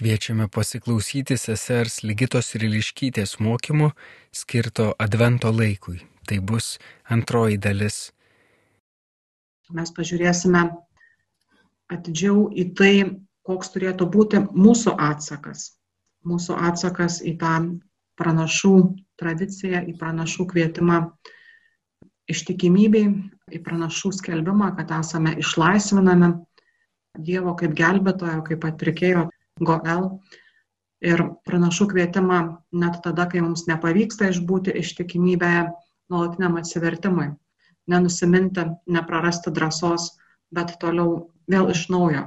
Kviečiame pasiklausyti sesers Ligitos Riliškytės mokymų skirto Advento laikui. Tai bus antroji dalis. Mes pažiūrėsime atidžiau į tai, koks turėtų būti mūsų atsakas. Mūsų atsakas į tą pranašų tradiciją, į pranašų kvietimą ištikimybei, į pranašų skelbimą, kad esame išlaisvinami Dievo kaip gelbėtojo, kaip atpirkėjo Goel ir pranašų kvietimą net tada, kai mums nepavyksta išbūti ištikimybėje nuolatiniam atsivertimui, nenusiminti, neprarasti drąsos, bet toliau vėl iš naujo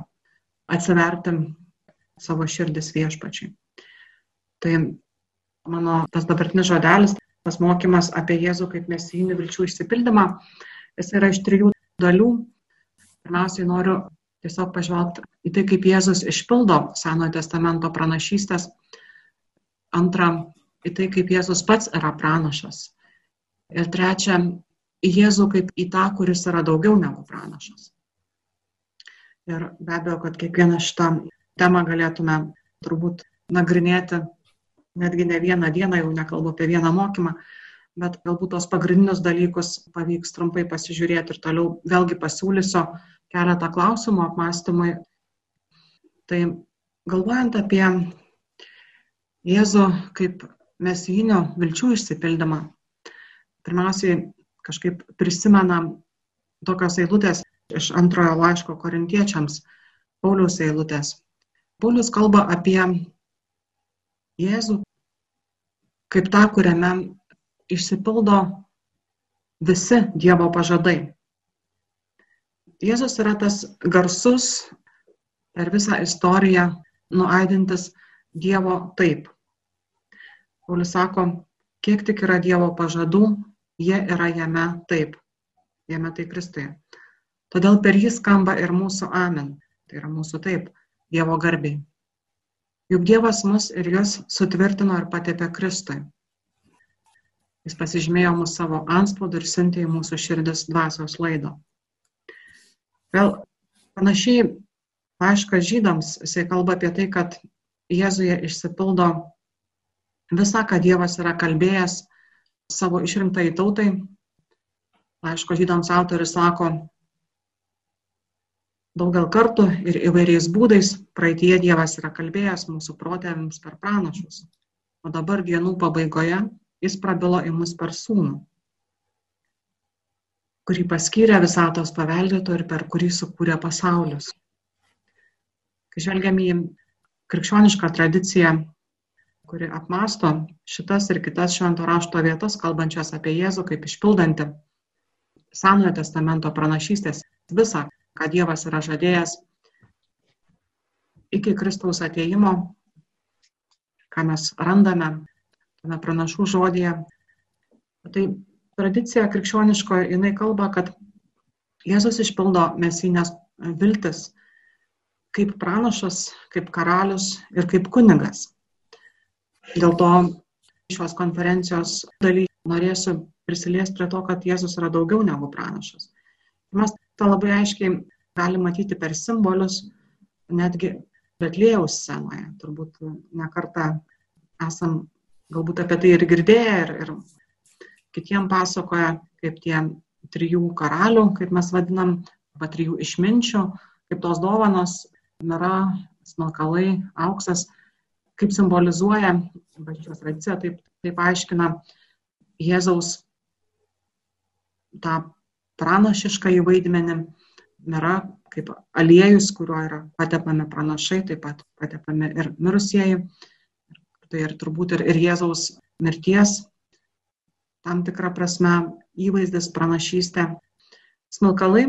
atsiverti savo širdis viešpačiai. Tai mano tas dabartinis žodelis, tas mokymas apie Jėzų kaip mesijinių vilčių išsipildymą, jis yra iš trijų dalių. Pirmiausiai noriu tiesiog pažvelgti į tai, kaip Jėzus išpildo Senojo testamento pranašystės. Antra, į tai, kaip Jėzus pats yra pranašas. Ir trečia, į Jėzų kaip į tą, kuris yra daugiau negu pranašas. Ir be abejo, kad kiekvieną šitą temą galėtume turbūt nagrinėti netgi ne vieną dieną, jau nekalbu apie vieną mokymą, bet galbūt tos pagrindinius dalykus pavyks trumpai pasižiūrėti ir toliau vėlgi pasiūlysiu keletą klausimų apmąstymui. Tai galvojant apie Jėzų kaip mesijinio vilčių išsipildymą, pirmiausiai kažkaip prisimena tokios eilutės iš antrojo laiško korintiečiams, Pauliaus eilutės. Paulius kalba apie Jėzų kaip tą, kuriame išsipildo visi Dievo pažadai. Jėzus yra tas garsus per visą istoriją nuaidintis Dievo taip. Paulius sako, kiek tik yra Dievo pažadų, jie yra jame taip. Jame tai Kristuje. Todėl per jį skamba ir mūsų amen. Tai yra mūsų taip, Dievo garbiai. Juk Dievas mus ir juos sutvirtino ir patepė Kristui. Jis pasižymėjo mūsų savo anspaudą ir siuntė į mūsų širdis dvasios laido. Vėl panašiai laiškas žydams, jisai kalba apie tai, kad Jėzuje išsipildo visa, ką Dievas yra kalbėjęs savo išrinktai tautai. Laiško žydams autorius sako, daugel kartų ir įvairiais būdais praeitie Dievas yra kalbėjęs mūsų protėvims per pranašus, o dabar dienų pabaigoje jis prabilo į mus per sūnų kurį paskyrė visatos paveldėto ir per kurį sukūrė pasaulius. Kai žvelgiam į krikščionišką tradiciją, kuri apmasto šitas ir kitas švento rašto vietas, kalbančias apie Jėzų kaip išpildantį Senojo testamento pranašystės visą, ką Dievas yra žadėjęs iki Kristaus ateimo, ką mes randame tame pranašų žodėje. Tai tradicija krikščioniškoje, jinai kalba, kad Jėzus išpildo mesinės viltis kaip pranašas, kaip karalius ir kaip kunigas. Dėl to šios konferencijos daly norėsiu prisiliesti prie to, kad Jėzus yra daugiau negu pranašas. Mes tą labai aiškiai galime matyti per simbolius, netgi Betlėjaus scenoje. Turbūt nekartą esam galbūt apie tai ir girdėję ir, ir kitiem pasakoja, kaip tie trijų karalių, kaip mes vadinam, arba trijų išminčių, kaip tos dovanos, mira, smilkalai, auksas, kaip simbolizuoja, bažnyčios tradicija taip, taip aiškina Jėzaus tą pranašišką įvaidmenį, mira kaip aliejus, kuriuo yra patepami pranašai, taip pat patepami ir mirusieji. Tai ir turbūt ir, ir Jėzaus mirties tam tikrą prasme įvaizdis, pranašystė. Smilkalai,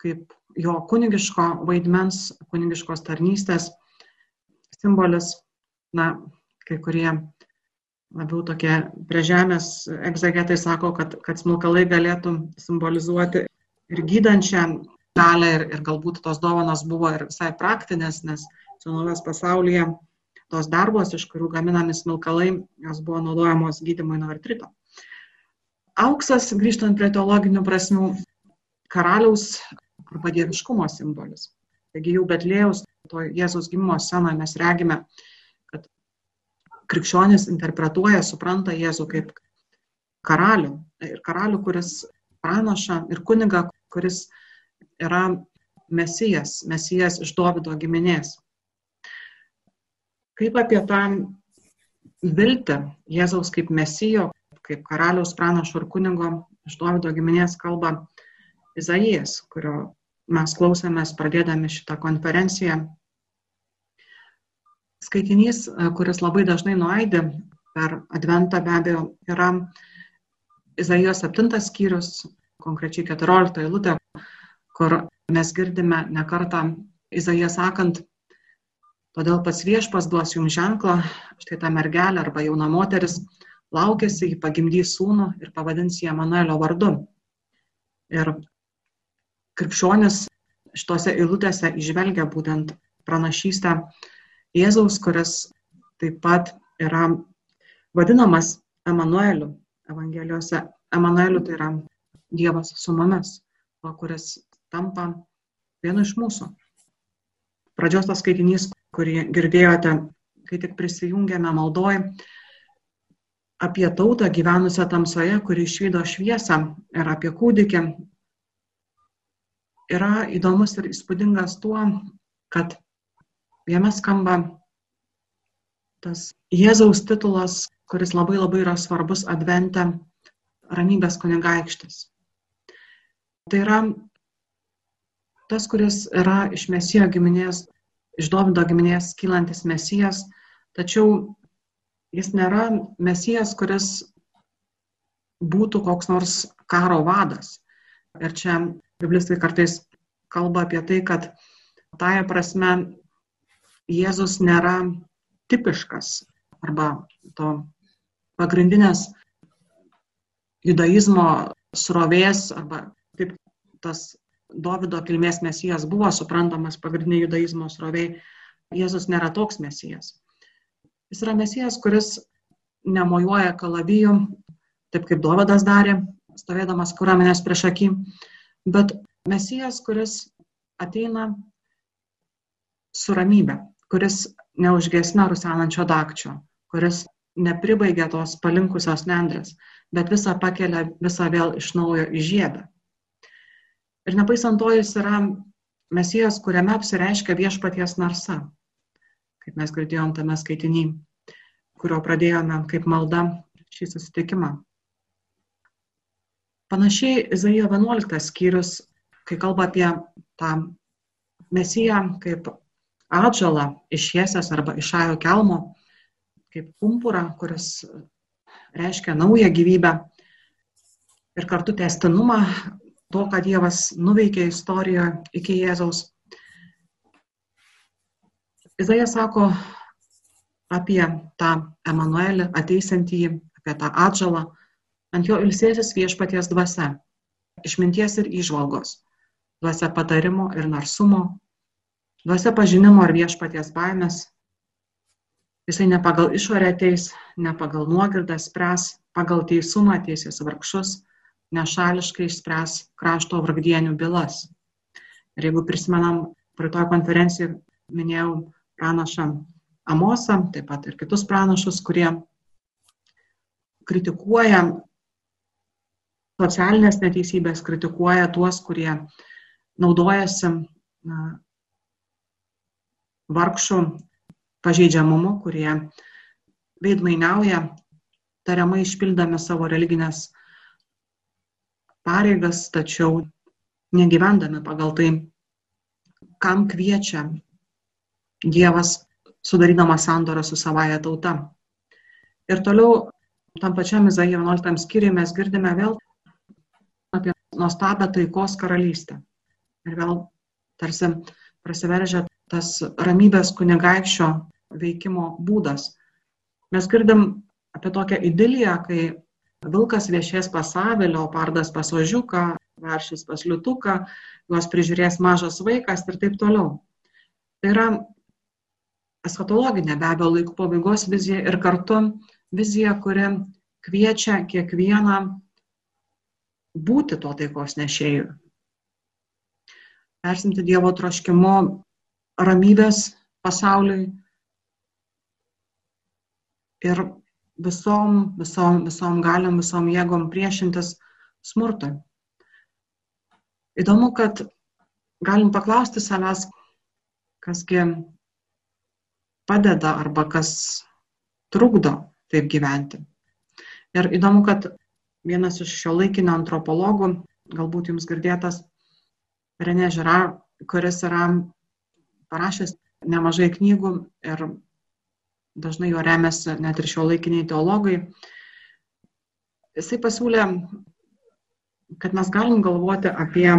kaip jo kunigiško vaidmens, kunigiškos tarnystės simbolis, na, kai kurie labiau tokie prie žemės egzegetai sako, kad, kad smilkalai galėtų simbolizuoti ir gydančią galę ir, ir galbūt tos dovanos buvo ir visai praktinės, nes senovės pasaulyje tos darbos, iš kurių gaminami smilkalai, jos buvo naudojamos gydimui nuo artrito. Auksas, grįžtant prie teologinių prasmių, karaliaus arba dieviškumo simbolis. Taigi jau Betlėjaus, to Jėzaus gimimo scenoje mes regime, kad krikščionis interpretuoja, supranta Jėzų kaip karalių. Ir karalių, kuris pranaša, ir kuniga, kuris yra mesijas, mesijas iš Dovido giminės. Kaip apie tą viltį Jėzaus kaip mesijo, kaip karaliaus pranašo ir kunigo iš Dovido giminės kalba Izaijas, kurio mes klausėmės pradėdami šitą konferenciją. Skaitinys, kuris labai dažnai nuaidė per Adventą be abejo, yra Izaijos 7 skyrius, konkrečiai 14 eilutė, kur mes girdime nekartą Izaiją sakant, todėl pats viešpas duos jums ženklą, štai ta mergelė arba jauna moteris laukėsi, jį pagimdys sūnų ir pavadins jį Emanuelio vardu. Ir krikščionis šitose eilutėse išvelgia būtent pranašystę Jėzaus, kuris taip pat yra vadinamas Emanueliu Evangelijose. Emanueliu tai yra Dievas su mumis, kuris tampa vienu iš mūsų. Pradžios tas skaitinys, kurį girdėjote, kai tik prisijungėme maldoj, apie tautą gyvenusią tamsoje, kuri išvydo šviesą ir apie kūdikį, yra įdomus ir įspūdingas tuo, kad jame skamba tas Jėzaus titulas, kuris labai labai yra svarbus advente ramybės kunigaikštis. Tai yra tas, kuris yra iš Mesijo giminės, iš Dovido giminės kylantis Mesijas, tačiau jis nėra Mesijas, kuris būtų koks nors karo vadas. Ir čia Biblistai kartais kalba apie tai, kad tąją prasme Jėzus nėra tipiškas arba to pagrindinės judaizmo srovės arba kaip tas Davido kilmės mesijas buvo suprantamas pagrindinė judaizmo sroviai, Jėzus nėra toks mesijas. Jis yra mesijas, kuris nemojuoja kalavijų, taip kaip Dovydas darė, stovėdamas kūruomenės prieš akį, bet mesijas, kuris ateina su ramybė, kuris neužgesina rusenančio dakčio, kuris nepribaigia tos palinkusios nendrės, bet visą pakelia, visą vėl iš naujo įžiebę. Ir nepaisant to jis yra mesijas, kuriame apsireiškia viešpaties narsa, kaip mes girdėjom tame skaitinį, kurio pradėjome kaip malda šį susitikimą. Panašiai Izaijo 11 skyrius, kai kalba apie tą mesiją kaip atžalą iš Jėsės arba iš Ajo kelmo, kaip pumpurą, kuris reiškia naują gyvybę ir kartu testinumą to, ką Dievas nuveikė istorijoje iki Jėzaus. Izaija sako apie tą Emanuelį ateisantįjį, apie tą atžalą, Ant jo ilsėsis viešpaties dvasia, išminties ir išvalgos, dvasia patarimo ir narsumo, dvasia pažinimo ir viešpaties baimės. Jisai ne pagal išorę ateis, ne pagal nuogirdą spręs, pagal teisumą teisės vargšus, nešališkai išspręs krašto vargdienių bylas. Ir jeigu prisimenam, praeitoje konferencijoje minėjau pranašą Amosą, taip pat ir kitus pranašus, kurie kritikuoja socialinės neteisybės, kritikuoja tuos, kurie naudojasi na, vargšų pažeidžiamumu, kurie veidmainiauja, tariamai išpildami savo religinės pareigas, tačiau negyvendami pagal tai, kam kviečia Dievas sudarydamas sandorą su savaja tauta. Ir toliau tam pačiam Izaijo 11 skyriui mes girdime vėl apie nuostabią taikos karalystę. Ir vėl tarsi prasiveržia tas ramybės kunigaikščio veikimo būdas. Mes girdim apie tokią idiliją, kai vilkas viešės pas avį, leopardas pas ožiuką, varšys pas liutuką, juos prižiūrės mažas vaikas ir taip toliau. Tai yra eschatologinė be abejo laikų pabaigos vizija ir kartu vizija, kuri kviečia kiekvieną būti tuo taikos nešėju. Persimti Dievo troškimu ramybės pasauliui ir visom, visom, visom galiam, visom jėgom priešintis smurtui. Įdomu, kad galim paklausti savęs, kasgi padeda arba kas trukdo taip gyventi. Ir įdomu, kad vienas iš šio laikinio antropologų, galbūt jums girdėtas, Renė Žira, kuris yra parašęs nemažai knygų ir dažnai jo remiasi net ir šio laikiniai teologai, jisai pasiūlė, kad mes galim galvoti apie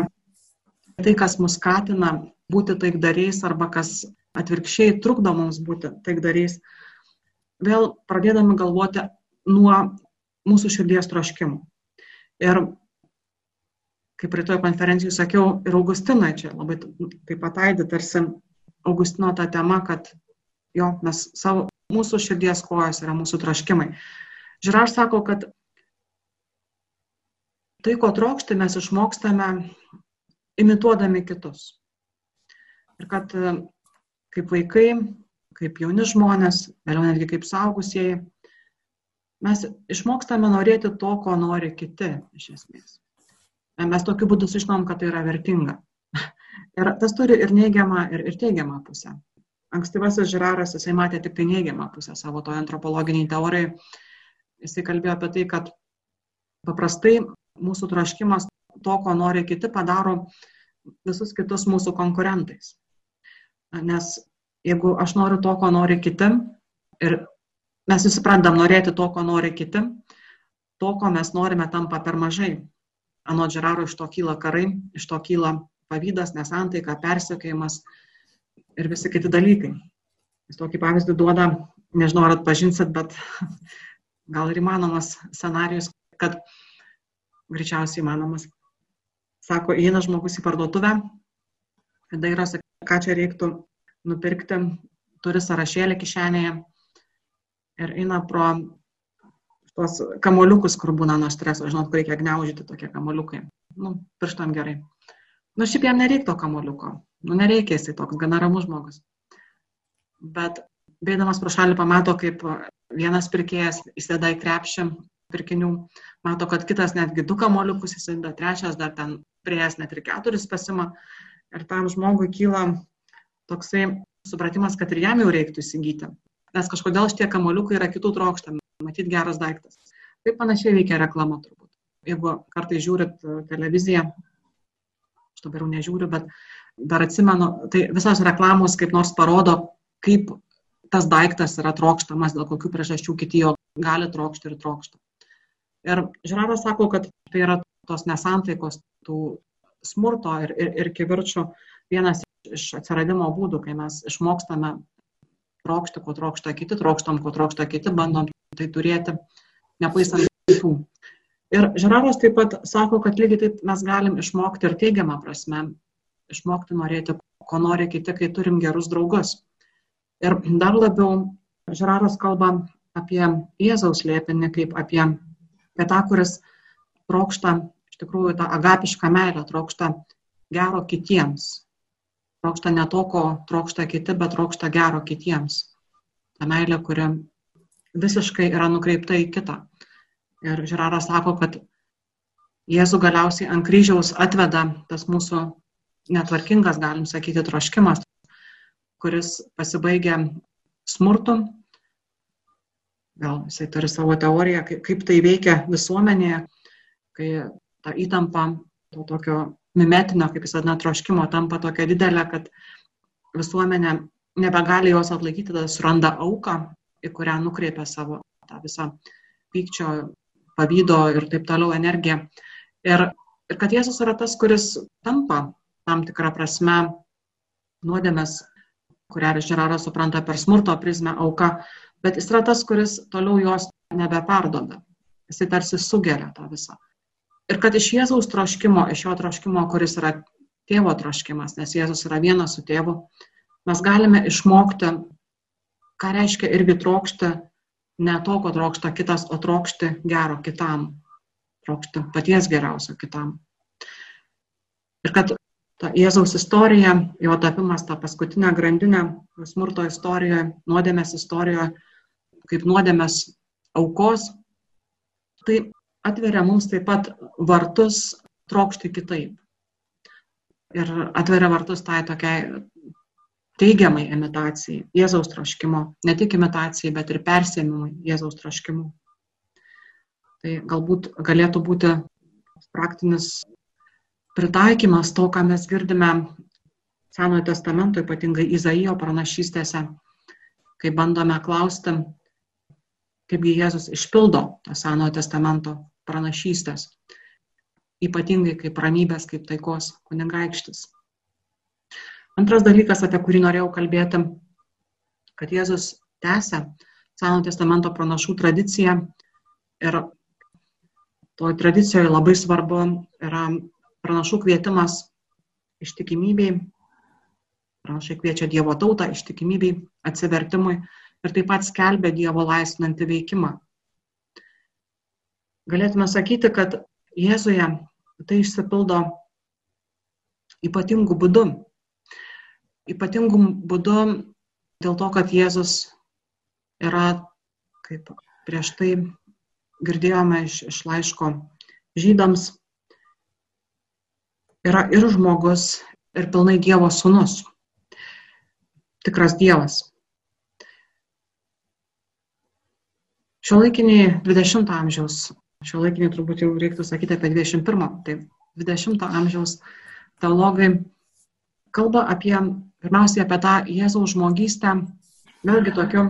tai, kas mus skatina būti taikdariais arba kas atvirkščiai trukdo mums būti taikdariais, vėl pradėdami galvoti nuo mūsų širdies troškimų. Ir kaip rytoj konferencijų sakiau, ir Augustinai čia labai taip pat aidė, tarsi Augustino ta tema, kad jo, mes savo, mūsų širdies kojos yra mūsų troškimai. Žirar sako, kad tai, ko trokšti, mes išmokstame imituodami kitus. Ir kad kaip vaikai, kaip jauni žmonės, vėliau netgi kaip saugusieji, mes išmokstame norėti to, ko nori kiti iš esmės. Mes tokiu būdu sužinom, kad tai yra vertinga. Ir tas turi ir neigiamą, ir, ir teigiamą pusę. Ankstyvasis Žiraras, jisai matė tik tai neigiamą pusę savo toje antropologiniai teorijai. Jisai kalbėjo apie tai, kad paprastai mūsų troškimas to, ko nori kiti, padaro visus kitus mūsų konkurentais. Nes jeigu aš noriu to, ko nori kiti, ir mes visi pradedam norėti to, ko nori kiti, to, ko mes norime, tampa per mažai. Anot Žeraro iš to kyla karai, iš to kyla pavydas, nesantaika, persekėjimas ir visi kiti dalykai. Jis tokį pavyzdį duoda, nežinau ar atpažinsit, bet gal ir įmanomas scenarius, kad greičiausiai įmanomas. Sako, įeina žmogus į parduotuvę, dairosi, ką čia reiktų nupirkti, turi sąrašėlį kišenėje ir eina pro tuos kamoliukus, kur būna nuo streso, žinot, kur reikia gniaužyti tokie kamoliukai. Nu, pirštam gerai. Nu, šiaip jam nereikia to kamoliuko. Nu, nereikia jisai toks, gana ramus žmogus. Bet bėdamas pro šalį pamato, kaip vienas pirkėjas įsėda į krepšį pirkinių, mato, kad kitas netgi du kamoliukus įsideda, trečias dar ten prieės net ir keturis pasima. Ir tam žmogui kyla toksai supratimas, kad ir jam jau reiktų įsigyti. Nes kažkodėl šitie kamoliukai yra kitų trokštami, matyt geras daiktas. Taip panašiai veikia reklama turbūt. Jeigu kartai žiūrit televiziją, aš dabar jau nežiūriu, bet dar atsimenu, tai visos reklamos kaip nors parodo, kaip tas daiktas yra trokštamas, dėl kokių priežasčių kiti jo gali trokšti ir trokšta. Ir Žiraras sako, kad tai yra tos nesantaikos, tų smurto ir, ir, ir kivirčių vienas iš atsiradimo būdų, kai mes išmokstame trokšti, ko trokšta kiti, trokštam, ko trokšta kiti, bandom tai turėti, nepaisant kitų. Ir Žiraras taip pat sako, kad lygiai taip mes galim išmokti ir teigiamą prasme, išmokti norėti, ko nori kiti, kai turim gerus draugus. Ir dar labiau Žiraras kalba apie Jėzaus liepinį kaip apie apie tą, kuris trokšta, iš tikrųjų, tą agapišką meilę, trokšta gero kitiems. Trokšta ne to, ko trokšta kiti, bet trokšta gero kitiems. Ta meilė, kuri visiškai yra nukreipta į kitą. Ir Žiraras sako, kad Jėzų galiausiai ant kryžiaus atveda tas mūsų netvarkingas, galim sakyti, troškimas, kuris pasibaigia smurtu, gal jisai turi savo teoriją, kaip, tai veikia visuomenėje, kai ta įtampa to tokio mimetinio, kaip jis vadina, troškimo tampa tokia didelė, kad visuomenė nebegali jos atlaikyti, tada suranda auką, į kurią nukreipia savo tą visą pykčio, pavydo ir taip toliau energiją. Ir, ir kad Jėzus yra tas, kuris tampa tam tikrą prasme nuodėmės, kurią Žeraras supranta per smurto prizmę auka, bet jis yra tas, kuris toliau jos nebeperdoda. Jisai tarsi sugeria tą visą. Ir kad iš Jėzaus troškimo, iš jo troškimo, kuris yra tėvo troškimas, nes Jėzus yra vienas su tėvu, mes galime išmokti, ką reiškia irgi trokšti ne to, ko trokšta kitas, o trokšti gero kitam, trokšti paties geriausio kitam. Ir kad ta Jėzaus istorija, jo tapimas tą paskutinę grandinę smurto istorijoje, nuodėmės istorijoje, kaip nuodėmės aukos, tai atveria mums taip pat vartus trokšti kitaip. Ir atveria vartus tai tokiai teigiamai imitacijai, Jėzaus troškimo, ne tik imitacijai, bet ir persėmimui Jėzaus troškimu. Tai galbūt galėtų būti praktinis pritaikymas to, ką mes girdime Senojo testamento, ypatingai Izaijo pranašystėse, kai bandome klausti, kaipgi Jėzus išpildo tą Senojo testamento pranašystės, ypatingai kaip ramybės, kaip taikos kunigaikštis. Antras dalykas, apie kurį norėjau kalbėti, kad Jėzus tęsia Senojo testamento pranašų tradiciją ir toj tradicijoje labai svarbu yra pranašų kvietimas ištikimybei, pranašai kviečia Dievo tautą ištikimybei, atsivertimui ir taip pat skelbia Dievo laisvinantį veikimą. Galėtume sakyti, kad Jėzuje tai išsipildo ypatingų būdų. Ypatingų būdų dėl to, kad Jėzus yra, kaip prieš tai girdėjome iš, iš laiško žydams, yra ir žmogus, ir pilnai Dievo sūnus. Tikras Dievas. Šio laikiniai 20 amžiaus šio laikinį turbūt jau reiktų sakyti apie 21, tai 20 amžiaus teologai kalba apie, pirmiausiai apie tą Jėzaus žmogystę, vėlgi tokiu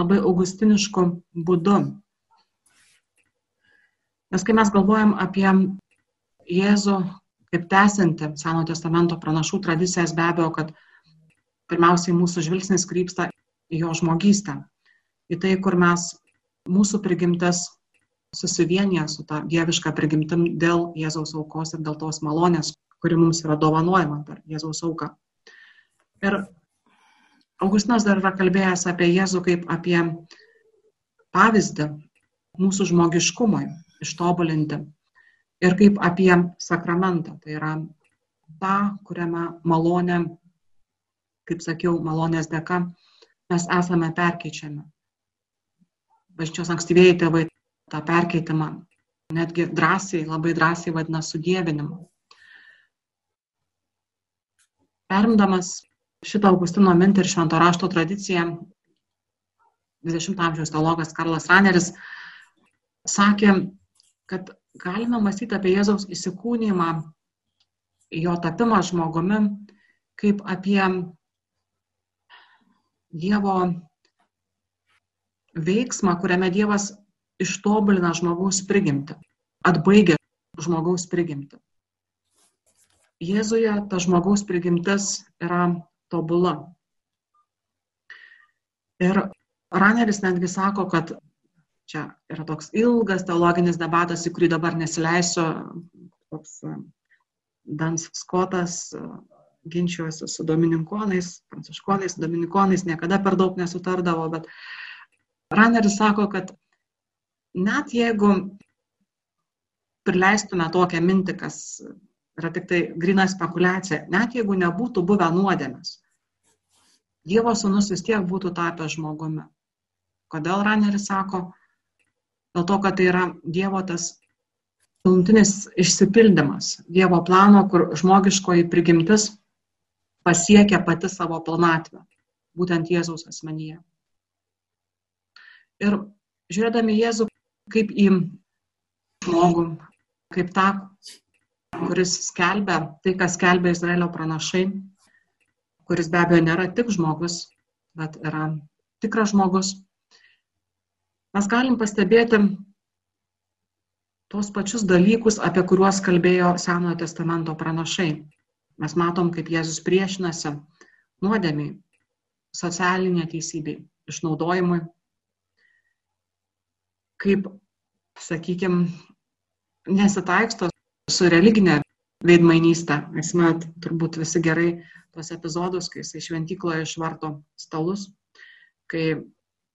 labai augustinišku būdu. Nes kai mes galvojam apie Jėzų kaip tęsianti Seno testamento pranašų tradicijas, be abejo, kad pirmiausiai mūsų žvilgsnis krypsta į jo žmogystę, į tai, kur mes, mūsų prigimtis susivienyje su ta dieviška prigimtim dėl Jėzaus aukos ir dėl tos malonės, kuri mums yra dovanojama per Jėzaus auką. Ir Augustinas dar yra kalbėjęs apie Jėzų kaip apie pavyzdį mūsų žmogiškumui ištobulinti ir kaip apie sakramentą. Tai yra tą, kuriame malonė, kaip sakiau, malonės dėka mes esame perkeičiami. Bažnyčios ankstyvėjai tėvai tą perkeitimą netgi drąsiai, labai drąsiai vadina sudėvinimu. Perimdamas šitą Augustino mintį ir švento rašto tradiciją, 20 amžiaus teologas Karlas Raneris sakė, kad galime mąstyti apie Jėzaus įsikūnymą, jo tapimą žmogumi, kaip apie Dievo veiksmą, kuriame Dievas ištobulina žmogaus prigimtį, atbaigia žmogaus prigimtį. Jėzuje ta žmogaus prigimtis yra tobula. Ir Raneris netgi sako, kad čia yra toks ilgas teologinis debatas, į kurį dabar nesileisiu, toks e, Dans Skotas e, ginčiuosi su dominikonais, pranciškonais, dominikonais, niekada per daug nesutardavo, bet Raneris sako, kad net jeigu prileistume tokią mintį, kas yra tik tai grina spekulacija, net jeigu nebūtų buvę nuodėmės, Dievo sūnus vis tiek būtų tapęs žmogumi. Kodėl Raneris sako? Dėl to, kad tai yra Dievo tas pilnutinis išsipildymas, Dievo plano, kur žmogiškoji prigimtis pasiekia pati savo pilnatvę, būtent Jėzaus asmenyje. Ir žiūrėdami Jėzų kaip į žmogų, kaip tą, kuris skelbia tai, ką skelbia Izraelio pranašai, kuris be abejo nėra tik žmogus, bet yra tikras žmogus. Mes galim pastebėti tuos pačius dalykus, apie kuriuos kalbėjo Senojo testamento pranašai. Mes matom, kaip Jėzus priešinasi nuodėmiai, socialinė teisybė, išnaudojimui, kaip, sakykime, nesitaiksto su religinė veidmainystė. Atsimenat, turbūt visi gerai tos epizodus, kai jisai šventykloje išvarto stalus, kai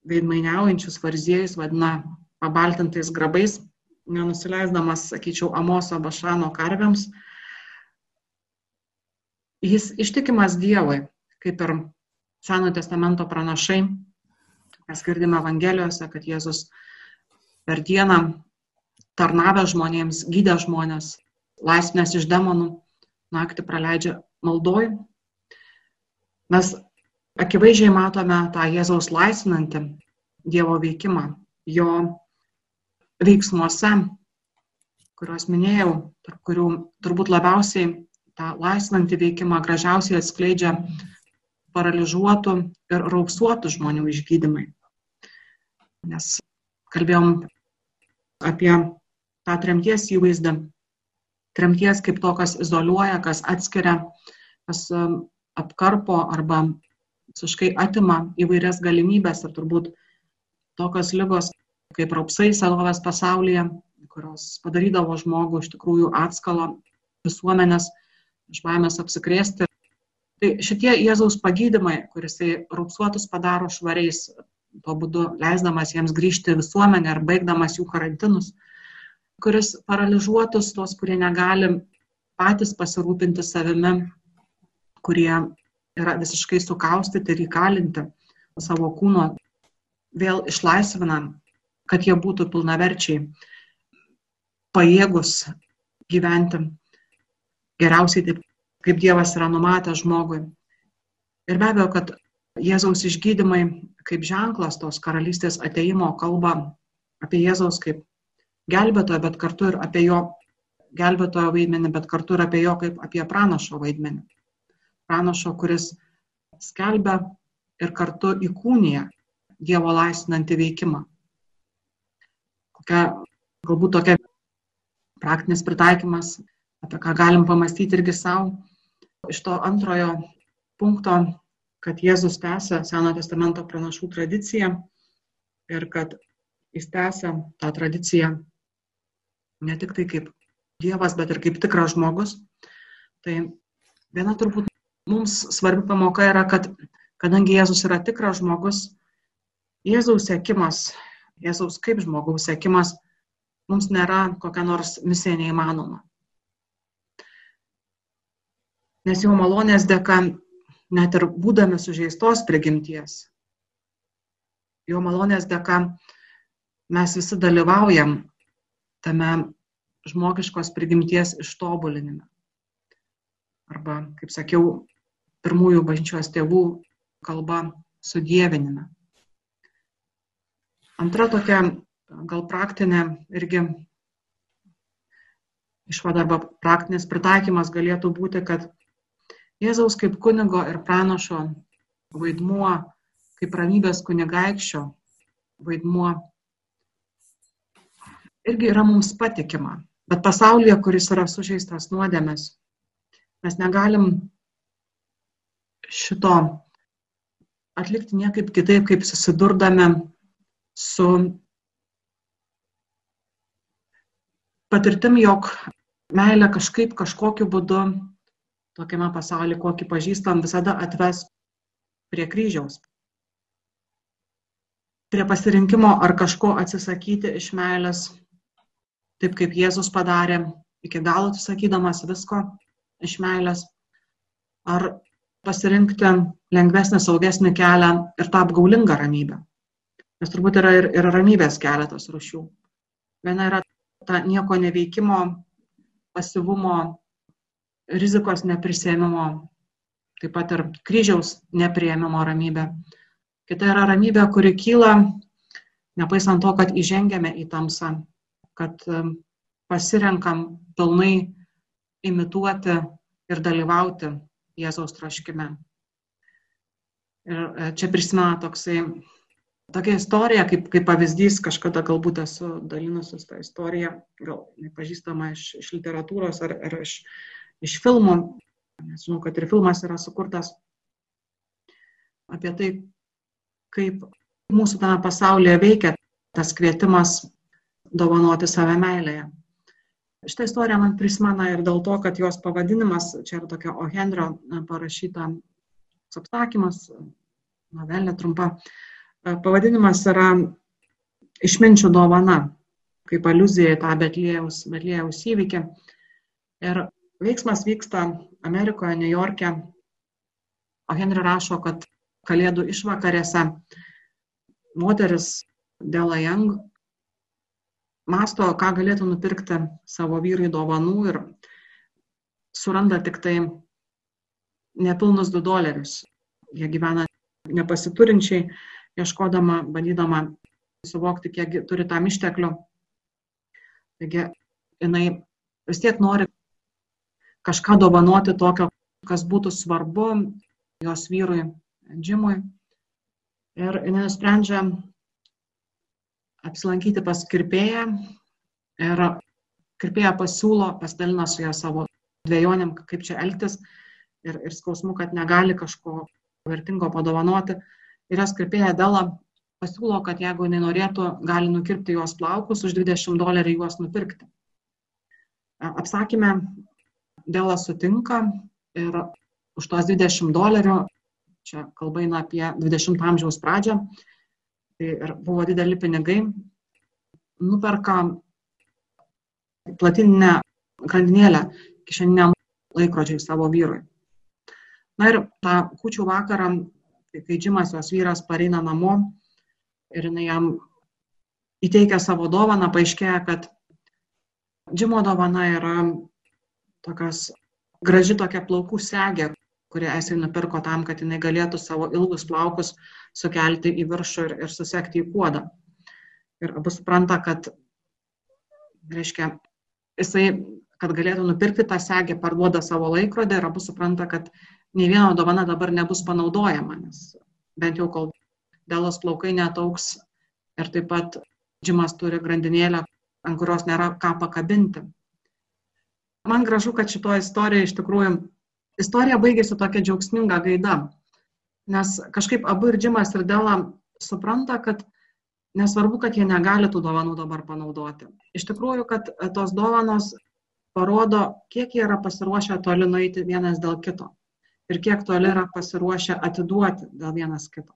veidmainiaujančius fariziejus vadina pabaltintais grabais, nenusileisdamas, sakyčiau, Amoso Bašano karviams. Jis ištikimas Dievui, kaip ir Seno testamento pranašai. Mes girdime Evangelijose, kad Jėzus per dieną tarnavę žmonėms, gydė žmonės, laisvinės iš demonų, naktį praleidžia maldoj. Mes akivaizdžiai matome tą Jėzaus laisvinantį Dievo veikimą, jo veiksmuose, kuriuos minėjau, tarp kurių turbūt labiausiai tą laisvinantį veikimą gražiausiai atskleidžia paralyžiuotų ir raupsuotų žmonių išgydymai. Nes kalbėjom apie tą tremties įvaizdą, tremties kaip to, kas izoliuoja, kas atskiria, kas um, apkarpo arba visiškai atima įvairias galimybės ir turbūt tokios lygos kaip raupsai senovės pasaulyje, kurios padarydavo žmogų iš tikrųjų atskalo visuomenės iš baimės apsikrėsti. Tai šitie Jėzaus pagydymai, kuris raupsuotus padaro švariais, tuo būdu leisdamas jiems grįžti į visuomenę ar baigdamas jų karantinus, kuris paralyžiuotus tuos, kurie negali patys pasirūpinti savimi, kurie yra visiškai sukaustyti ir įkalinti savo kūno, vėl išlaisvina, kad jie būtų pilnaverčiai, pajėgus gyventi geriausiai taip, kaip Dievas yra numatęs žmogui. Ir be abejo, kad Jėzaus išgydymai kaip ženklas tos karalystės ateimo kalba apie Jėzaus kaip gelbėtojo, bet kartu ir apie jo gelbėtojo vaidmenį, bet kartu ir apie jo kaip apie pranašo vaidmenį. Pranašo, kuris skelbia ir kartu įkūnija Dievo laisvinantį veikimą. Kokia, galbūt tokia praktinis pritaikymas apie ką galim pamastyti irgi savo iš to antrojo punkto, kad Jėzus tęsia Seno testamento pranašų tradiciją ir kad jis tęsia tą tradiciją ne tik tai kaip Dievas, bet ir kaip tikras žmogus. Tai viena turbūt mums svarbi pamoka yra, kad kadangi Jėzus yra tikras žmogus, Jėzaus sėkimas, Jėzaus kaip žmogaus sėkimas mums nėra kokia nors misija neįmanoma. nes jo malonės dėka, net ir būdami sužeistos prigimties, jo malonės dėka mes visi dalyvaujam tame žmogiškos prigimties ištobulinime. Arba, kaip sakiau, pirmųjų bažnyčios tėvų kalba sudėvinime. Antra tokia gal praktinė irgi išvada arba praktinis pritaikymas galėtų būti, kad Jėzaus kaip kunigo ir pranašo vaidmuo, kaip ramybės kunigaikščio vaidmuo irgi yra mums patikima. Bet pasaulyje, kuris yra sužeistas nuodėmės, mes negalim šito atlikti niekaip kitaip, kaip susidurdami su patirtim, jog meilė kažkaip kažkokiu būdu tokiame pasaulyje, kokį pažįstam, visada atves prie kryžiaus. Prie pasirinkimo ar kažko atsisakyti iš meilės, taip kaip Jėzus padarė, iki galo atsisakydamas visko iš meilės, ar pasirinkti lengvesnį, saugesnį kelią ir tą apgaulingą ramybę. Nes turbūt yra ir, ir ramybės keletas rušių. Viena yra ta nieko neveikimo, pasivumo rizikos neprisėmimo, taip pat ir kryžiaus neprieimimo ramybė. Kita yra ramybė, kuri kyla, nepaisant to, kad įžengėme į tamsą, kad um, pasirenkam pilnai imituoti ir dalyvauti Jėzaus troškime. Ir e, čia prisimena toksai, tokia istorija, kaip, kaip pavyzdys, kažkada galbūt esu dalinusis tą istoriją, gal nepažįstama iš, iš literatūros ar, ar iš iš filmų, nes žinau, kad ir filmas yra sukurtas apie tai, kaip mūsų tame pasaulyje veikia tas kvietimas dovanoti save meilėje. Šitą istoriją man prisimena ir dėl to, kad jos pavadinimas, čia yra tokia O. Henrio parašyta apsakymas, novelė trumpa, pavadinimas yra išminčių dovana, kaip aluzija į tą Betlėjaus, Betlėjaus įvykį. Ir veiksmas vyksta Amerikoje, New York'e, o Henry rašo, kad kalėdų išvakarėse moteris Dela Young masto, ką galėtų nupirkti savo vyrui dovanų ir suranda tik tai nepilnus 2 dolerius. Jie gyvena nepasiturinčiai, ieškodama, bandydama suvokti, kiek turi tam išteklių. Taigi jinai vis tiek nori kažką dovanoti tokio, kas būtų svarbu jos vyrui Džimui. Ir jinai nusprendžia apsilankyti pas kirpėją ir kirpėja pasiūlo, pasidalina su ją savo dviejonėm, kaip čia elgtis ir, ir skausmu, kad negali kažko vertingo padovanoti. Ir jos kirpėja Dela pasiūlo, kad jeigu jinai norėtų, gali nukirpti jos plaukus, už 20 dolerių juos nupirkti. Apsakymė, Dela sutinka ir už tos 20 dolerių, čia kalba eina apie 20 amžiaus pradžią, ir buvo dideli pinigai, nuperka platininę grandinėlę kišeniniam laikrodžiai savo vyrui. Na ir tą kučių vakarą, kai Džimas jos vyras pareina namo ir jinai jam įteikia savo dovaną, paaiškėja, kad Džimo dovana yra tokias graži tokia plaukų segė, kurią esi nupirko tam, kad jinai galėtų savo ilgus plaukus sukelti į viršų ir, ir susekti į kuodą. Ir abu supranta, kad, reiškia, jisai kad galėtų nupirkti tą segę, parduoda savo laikrodį ir abu supranta, kad nei viena dovana dabar nebus panaudojama, nes bent jau kol dėlos plaukai netauks ir taip pat džimas turi grandinėlę, ant kurios nėra ką pakabinti. Man gražu, kad šitoje istorijoje iš tikrųjų istorija baigėsi tokia džiaugsminga gaida, nes kažkaip abu ir džimas ir dėla supranta, kad nesvarbu, kad jie negali tų dovanų dabar panaudoti. Iš tikrųjų, kad tos dovanos parodo, kiek jie yra pasiruošę toli nueiti vienas dėl kito ir kiek toli yra pasiruošę atiduoti dėl vienas kito.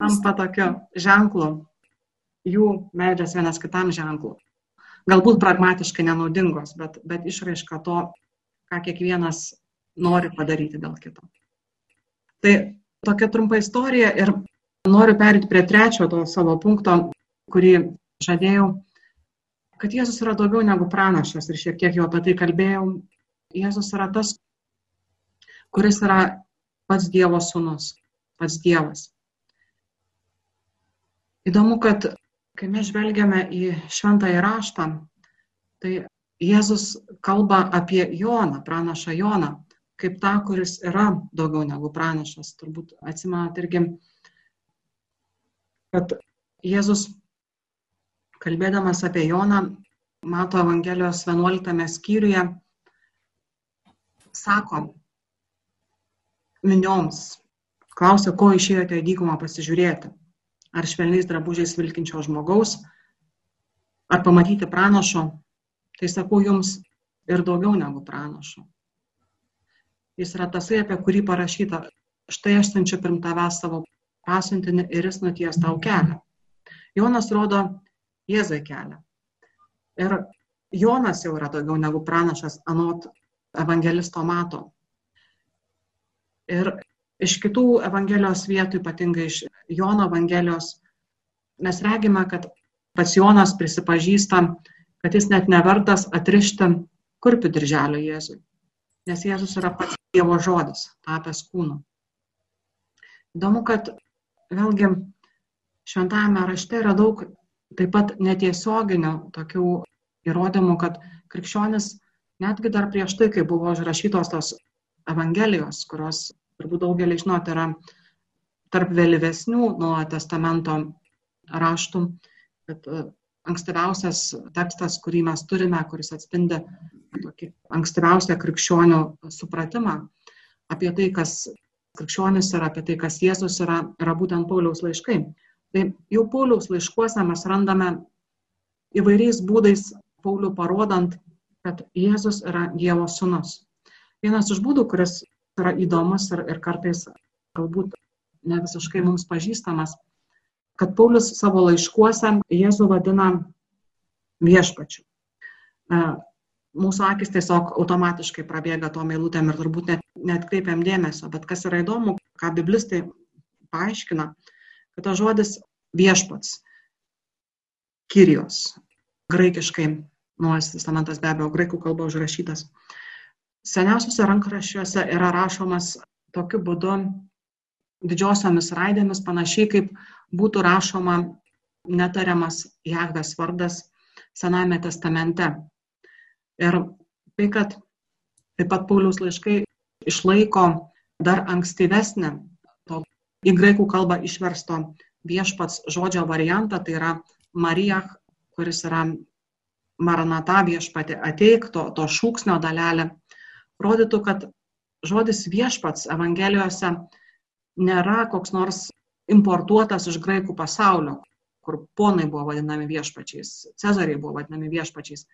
Tampa tokiu ženklu, jų meilės vienas kitam ženklu. Galbūt pragmatiškai nenaudingos, bet, bet išraiška to, ką kiekvienas nori padaryti dėl kito. Tai tokia trumpa istorija ir noriu perėti prie trečio to savo punkto, kurį žadėjau kad Jėzus yra daugiau negu pranašas ir šiek tiek jau apie tai kalbėjau. Jėzus yra tas, kuris yra pats Dievo sūnus, pats Dievas. Įdomu, kad kai mes žvelgiame į šventąjį raštą, tai Jėzus kalba apie Joną, pranašą Joną, kaip tą, kuris yra daugiau negu pranašas. Turbūt atsimenat irgi, kad Jėzus kalbėdamas apie Joną, Mato Evangelijos 11 skyriuje, sako minioms, klausia, ko išėjote į dykumą pasižiūrėti. Ar švelniais drabužiais vilkinčio žmogaus, ar pamatyti pranašo, tai sakau jums ir daugiau negu pranašo. Jis yra tasai, apie kurį parašyta, štai aš siunčiu pirm tavęs savo pasiuntinį ir jis nuties tau kelią. Jonas rodo Jėzui kelią. Ir Jonas jau yra daugiau negu pranašas anot evangelisto mato. Ir iš kitų Evangelijos vietų, ypatingai iš Jono Evangelijos, mes regime, kad pats Jonas prisipažįsta, kad jis net nevertas atrišti kurpių dirželio Jėzui. Nes Jėzus yra pats Dievo žodis, tapęs kūnu. Įdomu, kad vėlgi šventajame rašte yra daug taip pat netiesioginių tokių įrodymų, kad krikščionis netgi dar prieš tai, kai buvo užrašytos tos evangelijos, kurios turbūt daugelį žinot yra tarp vėlyvesnių nuo testamento raštų, e, ankstyviausias tekstas, kurį mes turime, kuris atspindi tokį ankstyviausią krikščionių supratimą apie tai, kas krikščionis yra, apie tai, kas Jėzus yra, yra būtent Pauliaus laiškai. Tai jau Pauliaus laiškuose mes randame įvairiais būdais Paulių parodant, kad Jėzus yra Dievo sūnus. Vienas iš būdų, kuris yra įdomus ir, ir kartais galbūt ne visiškai mums pažįstamas, kad Paulius savo laiškuose Jėzų vadina viešpačiu. mūsų akis tiesiog automatiškai prabėga tom eilutėm ir turbūt net, net kreipiam dėmesio. Bet kas yra įdomu, ką biblistai paaiškina, kad tas žodis viešpats, Kyrijos, graikiškai, Nuojas testamentas be abejo graikų kalba užrašytas, seniausiuose rankraščiuose yra rašomas tokiu būdu didžiosiomis raidėmis, panašiai kaip būtų rašoma netariamas Jahvės vardas Sename testamente. Ir tai, kad taip pat Pauliaus laiškai išlaiko dar ankstyvesnį to į graikų kalbą išversto viešpats žodžio variantą, tai yra Marijach, kuris yra Maranata viešpatė ateik, to, to šūksnio dalelė, rodytų, kad žodis viešpats Evangelijose nėra koks nors importuotas iš graikų pasaulio, kur ponai buvo vadinami viešpačiais, cezariai buvo vadinami viešpačiais,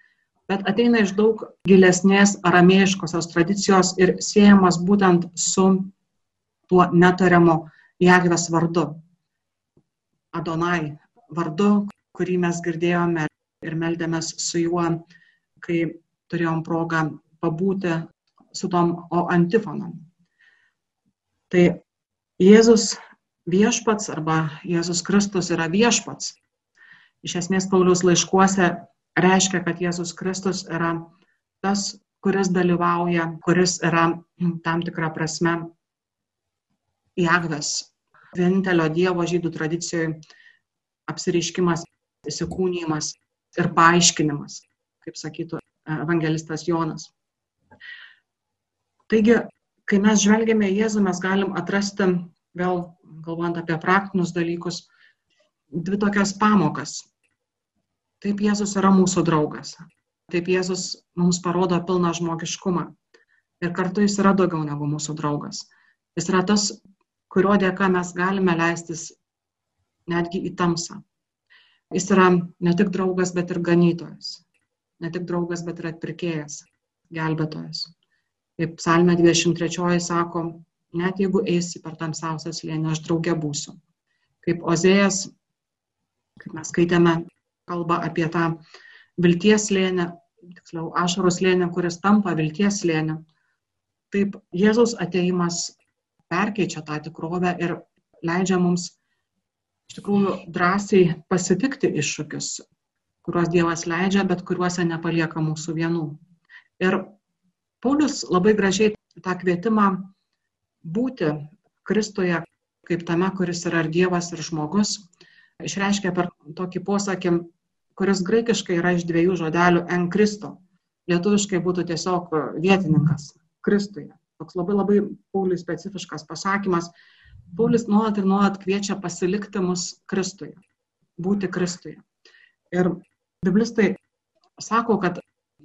bet ateina iš daug gilesnės aramėjiškosios tradicijos ir siejamas būtent su tuo netariamu Jagvės vardu. Adonai vardu, kurį mes girdėjome ir meldėmės su juo, kai turėjom progą pabūti su tom o antifonom. Tai Jėzus viešpats arba Jėzus Kristus yra viešpats. Iš esmės Paulius laiškuose reiškia, kad Jėzus Kristus yra tas, kuris dalyvauja, kuris yra tam tikrą prasme Jagves, vienintelio Dievo žydų tradicijoje apsireiškimas, įsikūnymas ir paaiškinimas, kaip sakytų evangelistas Jonas. Taigi, kai mes žvelgiame į Jėzų, mes galim atrasti vėl galvojant apie praktinius dalykus, dvi tokias pamokas. Taip Jėzus yra mūsų draugas. Taip Jėzus mums parodo pilną žmogiškumą. Ir kartu jis yra daugiau negu mūsų draugas. Jis yra tas, kurio dėka mes galime leistis netgi į tamsą. Jis yra ne tik draugas, bet ir ganytojas. Ne tik draugas, bet ir atpirkėjas, gelbėtojas. Kaip psalmė 23 sako, net jeigu eisi per tamsiausią slėnį, aš draugė būsiu. Kaip Ozėjas, kaip mes skaitėme, kalba apie tą vilties slėnį, tiksliau, ašarų slėnį, kuris tampa vilties slėniu. Taip Jėzaus ateimas perkeičia tą tikrovę ir leidžia mums iš tikrųjų drąsiai pasitikti iššūkius, kuriuos Dievas leidžia, bet kuriuose nepalieka mūsų vienų. Ir Paulius labai gražiai tą kvietimą būti Kristuje kaip tame, kuris yra ir Dievas, ir žmogus, išreiškia per tokį posakį, kuris graikiškai yra iš dviejų žodelių en Kristo. Lietuviškai būtų tiesiog vietininkas Kristuje. Toks labai labai Pauliui specifiškas pasakymas. Paulius nuolat ir nuolat kviečia pasilikti mus Kristuje, būti Kristuje. Ir biblistai sako, kad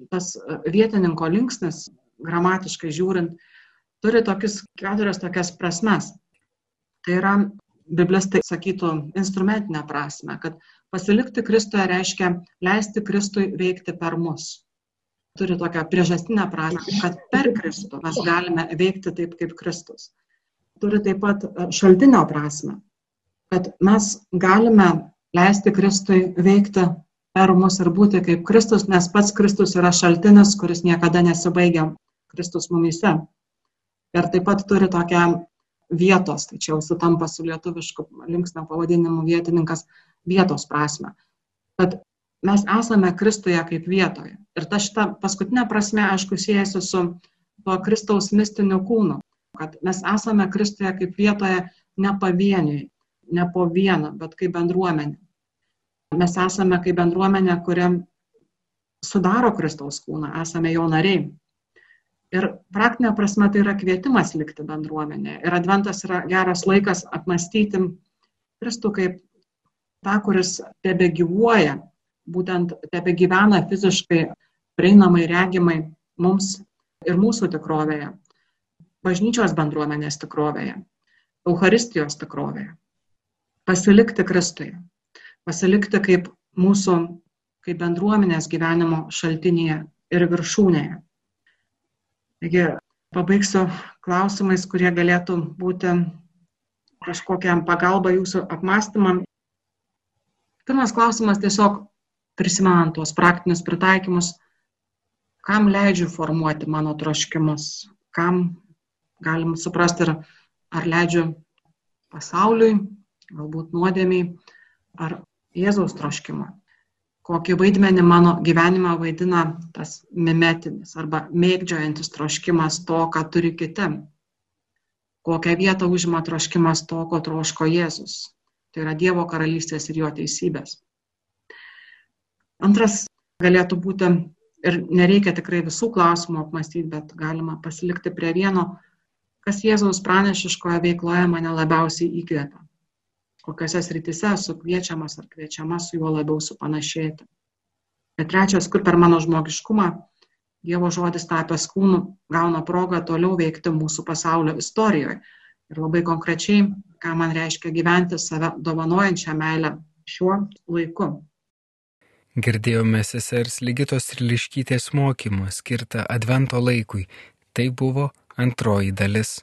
tas vietininko linksnis, gramatiškai žiūrint, turi tokius keturias tokias prasmes. Tai yra, biblistai sakytų, instrumentinę prasme, kad pasilikti Kristuje reiškia leisti Kristui veikti per mus. Turi tokią priežastinę prasme, kad per Kristų mes galime veikti taip kaip Kristus. Turi taip pat e, šaltinio prasme, kad mes galime leisti Kristui veikti per mus ir būti kaip Kristus, nes pats Kristus yra šaltinis, kuris niekada nesibaigia Kristus mumise ir taip pat turi tokią vietos, tai čia jau sutampa su lietuvišku linksnio pavadinimu vietininkas vietos prasme. Kad mes esame Kristuje kaip vietoje. Ir ta šita paskutinė prasme, aišku, siejasi su tuo Kristaus mistiniu kūnu. Kad mes esame Kristuje kaip vietoje ne pavieniui, ne po vieną, bet kaip bendruomenė. Mes esame kaip bendruomenė, kuri sudaro Kristaus kūną, esame jo nariai. Ir praktinė prasme tai yra kvietimas likti bendruomenė. Ir adventas yra geras laikas apmastyti Kristų kaip tą, kuris tebe gyvuoja, būtent tebe gyvena fiziškai, prieinamai, regimai mums ir mūsų tikrovėje, bažnyčios bendruomenės tikrovėje, Euharistijos tikrovėje. Pasilikti Kristuje, pasilikti kaip mūsų, kaip bendruomenės gyvenimo šaltinėje ir viršūnėje. Taigi pabaigsiu klausimais, kurie galėtų būti kažkokiam pagalba jūsų apmąstymam. Pirmas klausimas tiesiog prisimenant tuos praktinius pritaikymus, kam leidžiu formuoti mano troškimus, kam galim suprasti ir ar leidžiu pasauliui, galbūt nuodėmiai, ar Jėzaus troškimą. Kokį vaidmenį mano gyvenime vaidina tas mimetinis arba mėgdžiojantis troškimas to, ką turi kiti. Kokią vietą užima troškimas to, ko troško Jėzus. Tai yra Dievo karalystės ir jo teisybės. Antras galėtų būti, ir nereikia tikrai visų klausimų apmastyti, bet galima pasilikti prie vieno, kas Jėzaus pranešiškoje veikloje mane labiausiai įkvėpia kokiose srityse esu kviečiamas ar kviečiama su juo labiau supanašėti. Bet trečias, kur per mano žmogiškumą Dievo žodis tapęs kūnu gauna progą toliau veikti mūsų pasaulio istorijoje. Ir labai konkrečiai, ką man reiškia gyventi save dovanojančią meilę šiuo laiku. Girdėjome sesers Ligitos ir Liškytės mokymą skirtą Advento laikui. Tai buvo antroji dalis.